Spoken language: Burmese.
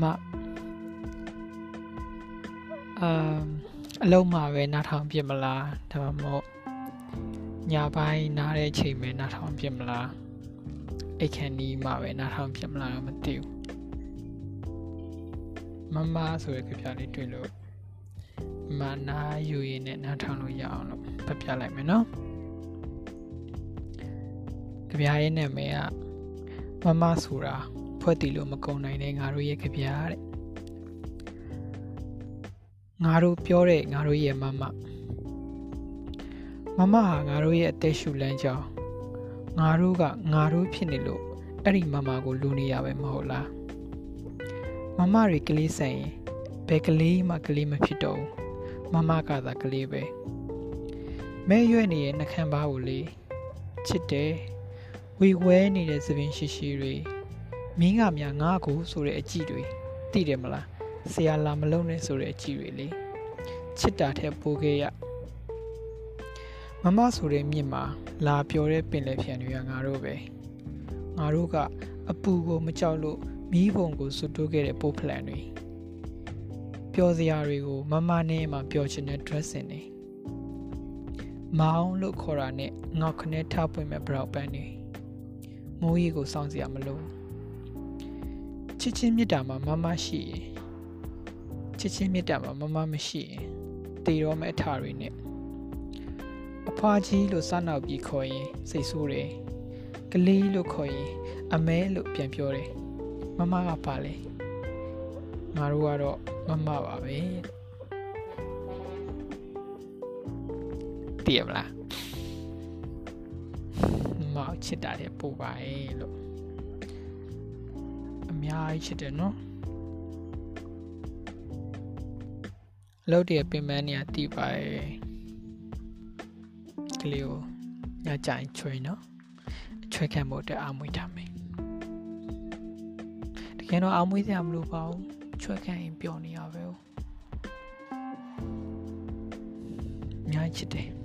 မအာအလုံးမှာပဲနားထောင်ပြစ်မလားဒါမှမဟုတ်ညာပိုင်းနားတဲ့အချိန်ပဲနားထောင်ပြစ်မလားအိတ်ခန်းနီးမှာပဲနားထောင်ပြစ်မလားတော့မသိဘူးမမဆိုရကြပြလေးတွေ့လို့မနာယူရင်နဲ့နားထောင်လို့ရအောင်လို့ဖတ်ပြလိုက်မယ်နော်ကြပြရဲ့နာမည်ကမမဆိုတာ ဖွဲ့တည်လို့မကုံနိုင်တဲ့ငါတို့ရဲ့ကြပြတဲ့ငါတို့ပြောတဲ့ငါတို့ရဲ့မမမမဟာငါတို့ရဲ့အသက်ရှူလန်းကြောင်းငါတို့ကငါတို့ဖြစ်နေလို့အဲ့ဒီမမကိုလူနေရပဲမဟုတ်လားမမတွေကလေးဆိုင်ရင်ဘယ်ကလေးမှကလေးမဖြစ်တော့ဘူးမမကသာကလေးပဲမဲရွက်နေတဲ့နှခမ်းပါးကိုလေချစ်တယ်ဝီဝဲနေတဲ့သပင်ရှိရှိတွေ မင်းကများငါ့ကိုဆိုတဲ့အကြည့်တွေသိတယ်မလားဆရာလာမလုံးနဲ့ဆိုတဲ့အကြည့်တွေလေချစ်တာထက်ပိုခဲ့ရမမဆိုတဲ့မြစ်မှာလာပျော်တဲ့ပင်လယ်ဖြန်တွေကငါတို့ပဲငါတို့ကအပူကိုမကြောက်လို့မီးပုံကိုစွတ်တိုးခဲ့တဲ့ပိုးဖလန်တွေပျော်စရာတွေကိုမမနဲ့မှပျော်ချင်တဲ့ dressing တွေမောင်းလို့ခေါ်တာနဲ့ငေါက်ခနဲ့ထပွင့်မဲ့ brow band တွေမိုးရီကိုစောင့်စရာမလို ချစ်ချင်းမြတ်တာမှာမမရှိရင်ချစ်ချင်းမြတ်တာမှာမမမရှိရင်တည်တော့မဲ့အထာတွေနဲ့အဖွားကြီးလို့စနောက်ပြီးခေါ်ရင်စိတ်ဆိုးတယ်ကလေးလို့ခေါ်ရင်အမဲလို့ပြန်ပြောတယ်မမကပါလေငါတို့ကတော့မမပါပဲတည်ရမလားမမချစ်တာတဲ့ပို့ပါရဲ့လို့အ များကြီးချစ်တယ်နော်အလုပ်တွေပင်ပန်းနေရတည်ပါရဲ့ကလေးကိုညကြိုင်ချွေနော်အချွေခံဖို့အတွက်အာမွေးထားမယ်တကယ်တော့အာမွေးစရာမလိုပါဘူးချွေခံရင်ပျော်နေရပဲ။အများကြီးချစ်တယ်။